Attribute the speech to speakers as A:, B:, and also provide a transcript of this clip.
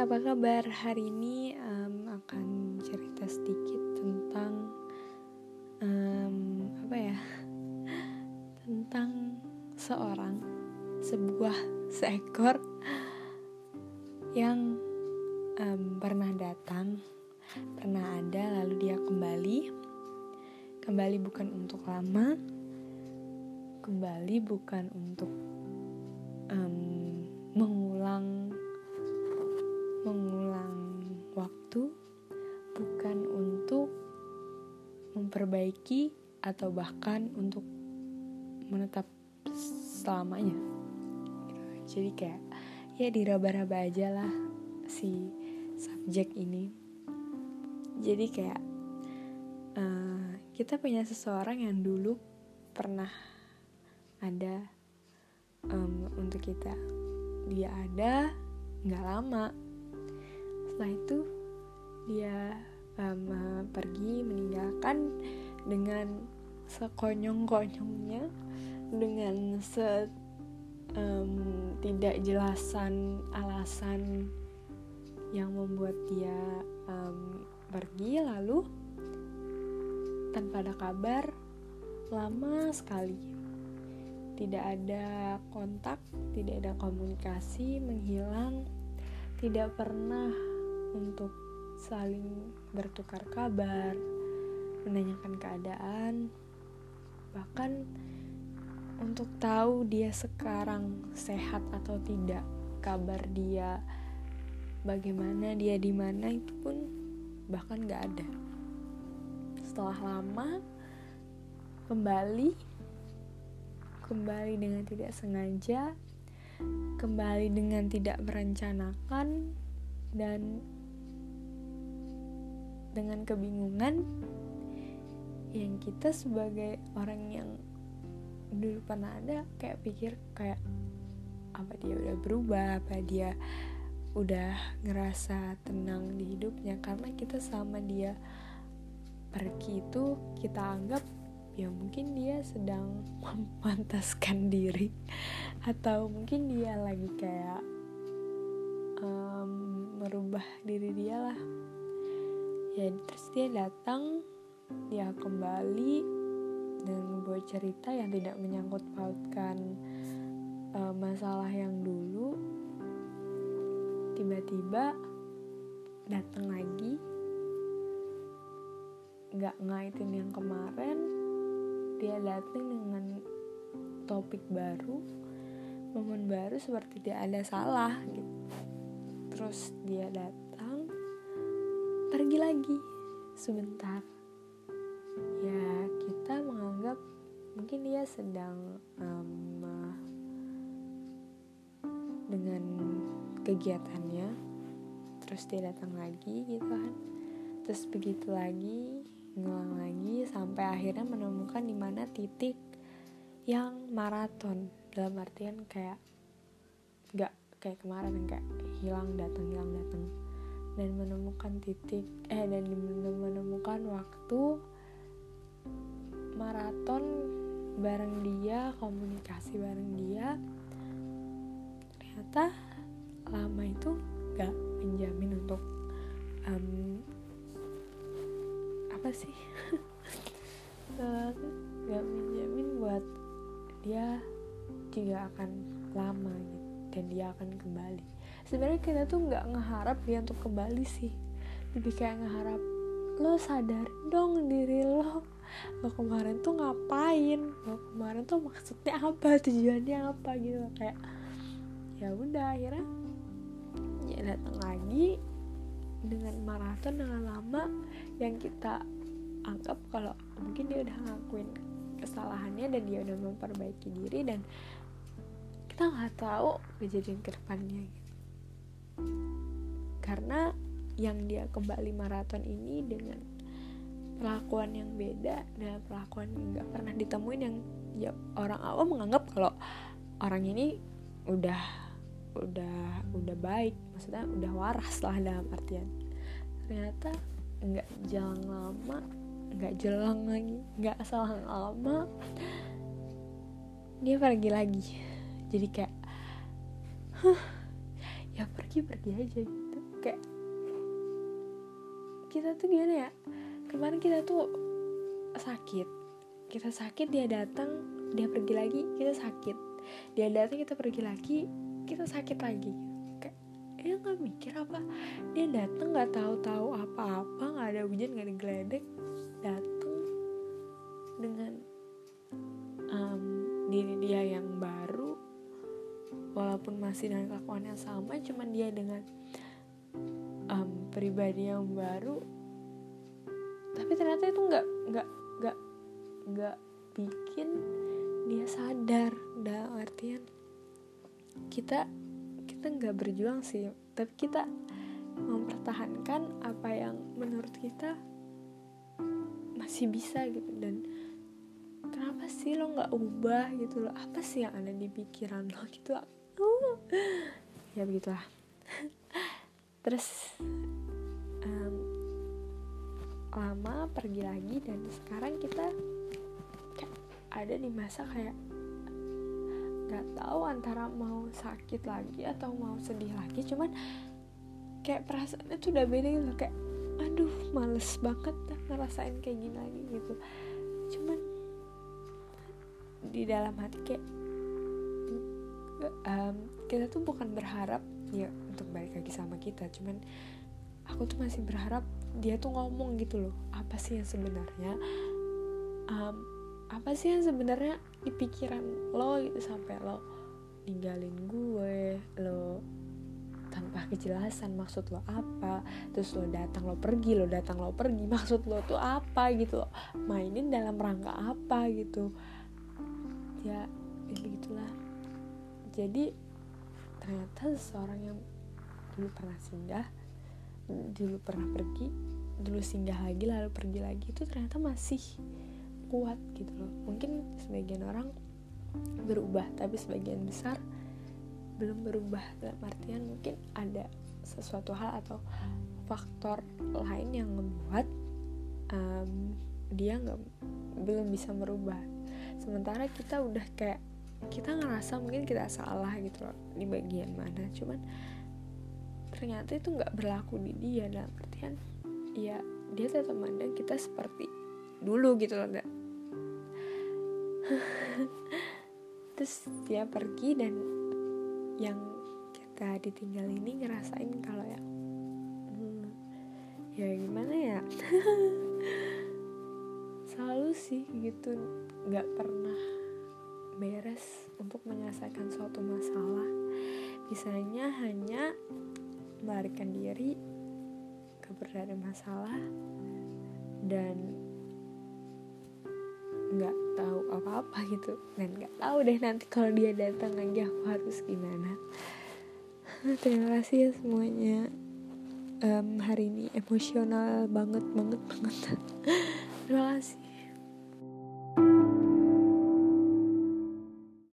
A: apa kabar? Hari ini um, akan cerita sedikit tentang um, apa ya? Tentang seorang, sebuah seekor yang um, pernah datang, pernah ada, lalu dia kembali. Kembali bukan untuk lama, kembali bukan untuk memperbaiki atau bahkan untuk menetap selamanya. Jadi kayak ya diraba-raba aja lah si subjek ini. Jadi kayak uh, kita punya seseorang yang dulu pernah ada um, untuk kita. Dia ada nggak lama. Setelah itu dia pergi meninggalkan dengan sekonyong-konyongnya dengan se um, tidak jelasan alasan yang membuat dia um, pergi. Lalu tanpa ada kabar lama sekali. Tidak ada kontak tidak ada komunikasi menghilang. Tidak pernah untuk saling bertukar kabar, menanyakan keadaan, bahkan untuk tahu dia sekarang sehat atau tidak, kabar dia bagaimana dia di mana itu pun bahkan gak ada. Setelah lama kembali, kembali dengan tidak sengaja, kembali dengan tidak merencanakan dan dengan kebingungan yang kita sebagai orang yang dulu pernah ada kayak pikir kayak apa dia udah berubah apa dia udah ngerasa tenang di hidupnya. Karena kita sama dia pergi itu kita anggap ya mungkin dia sedang memantaskan diri. Atau mungkin dia lagi kayak um, merubah diri dia lah ya terus dia datang dia kembali dan membuat cerita yang tidak menyangkut pautkan uh, masalah yang dulu. Tiba-tiba datang lagi. Nggak ngaitin yang kemarin. Dia datang dengan topik baru momen baru seperti tidak ada salah gitu. Terus dia datang pergi lagi. Sebentar. Ya kita menganggap mungkin dia sedang um, dengan kegiatannya. Terus dia datang lagi gitu kan. Terus begitu lagi ngilang lagi sampai akhirnya menemukan di mana titik yang maraton. Dalam artian kayak nggak kayak kemarin kayak hilang datang hilang datang dan menemukan titik eh dan menemukan waktu maraton bareng dia komunikasi bareng dia. Ternyata lama itu gak menjamin untuk um, apa sih? Gak menjamin buat dia juga akan lama gitu dan dia akan kembali sebenarnya kita tuh nggak ngeharap dia untuk kembali sih. Lebih kayak ngeharap lo sadar dong diri lo lo kemarin tuh ngapain? Lo kemarin tuh maksudnya apa? Tujuannya apa? Gitu. Kayak ya udah akhirnya ya datang lagi dengan maraton dengan lama yang kita anggap kalau mungkin dia udah ngakuin kesalahannya dan dia udah memperbaiki diri dan kita nggak tahu kejadian ke depannya gitu karena yang dia kembali maraton ini dengan perlakuan yang beda dan perlakuan yang nggak pernah ditemuin yang ya orang awam menganggap kalau orang ini udah udah udah baik maksudnya udah waras lah dalam artian. Ternyata nggak jalan lama nggak jelang lagi nggak salah lama dia pergi lagi. Jadi kayak huh, pergi pergi aja gitu. Kayak kita tuh gimana ya? Kemarin kita tuh sakit. Kita sakit dia datang dia pergi lagi kita sakit. Dia datang kita pergi lagi kita sakit lagi. Kayak dia nggak mikir apa. Dia datang nggak tahu-tahu apa-apa nggak ada hujan nggak ada datang dengan um, diri dia yang baru walaupun masih dengan kelakuan yang sama cuman dia dengan um, pribadi yang baru tapi ternyata itu nggak nggak nggak nggak bikin dia sadar. Dalam artian kita kita nggak berjuang sih tapi kita mempertahankan apa yang menurut kita masih bisa gitu. Dan kenapa sih lo nggak ubah gitu loh apa sih yang ada di pikiran lo gitu ya begitulah. Terus um, lama pergi lagi dan sekarang kita ada di masa kayak nggak tahu antara mau sakit lagi atau mau sedih lagi. Cuman kayak perasaannya tuh udah beda gitu kayak aduh males banget ngerasain kayak gini lagi gitu. Cuman di dalam hati kayak um, kita tuh bukan berharap ya untuk balik lagi sama kita cuman aku tuh masih berharap dia tuh ngomong gitu loh apa sih yang sebenarnya? Um, apa sih yang sebenarnya di pikiran lo gitu sampai lo ninggalin gue lo tanpa kejelasan maksud lo apa terus lo datang lo pergi lo datang lo pergi maksud lo tuh apa gitu lo mainin dalam rangka apa gitu. Ya, ya begitulah jadi ternyata seseorang yang dulu pernah singgah dulu pernah pergi dulu singgah lagi lalu pergi lagi itu ternyata masih kuat gitu loh. Mungkin sebagian orang berubah tapi sebagian besar belum berubah. Dalam artian mungkin ada sesuatu hal atau faktor lain yang membuat um, dia nggak belum bisa merubah. Sementara kita udah kayak kita ngerasa mungkin kita salah gitu loh di bagian mana. Cuman ternyata itu nggak berlaku di dia dalam artian ya dia tetap mandang kita seperti dulu gitu loh gak terus dia pergi dan yang kita ditinggal ini ngerasain kalau ya hmm, ya gimana ya? Selalu sih gitu nggak pernah beres untuk menyelesaikan suatu masalah. Misalnya hanya melarikan diri kabur dari masalah dan nggak tahu apa-apa gitu. Dan nggak tahu deh nanti kalau dia datang lagi aku harus gimana. Terima kasih ya semuanya. Um, hari ini emosional banget banget banget. Terima kasih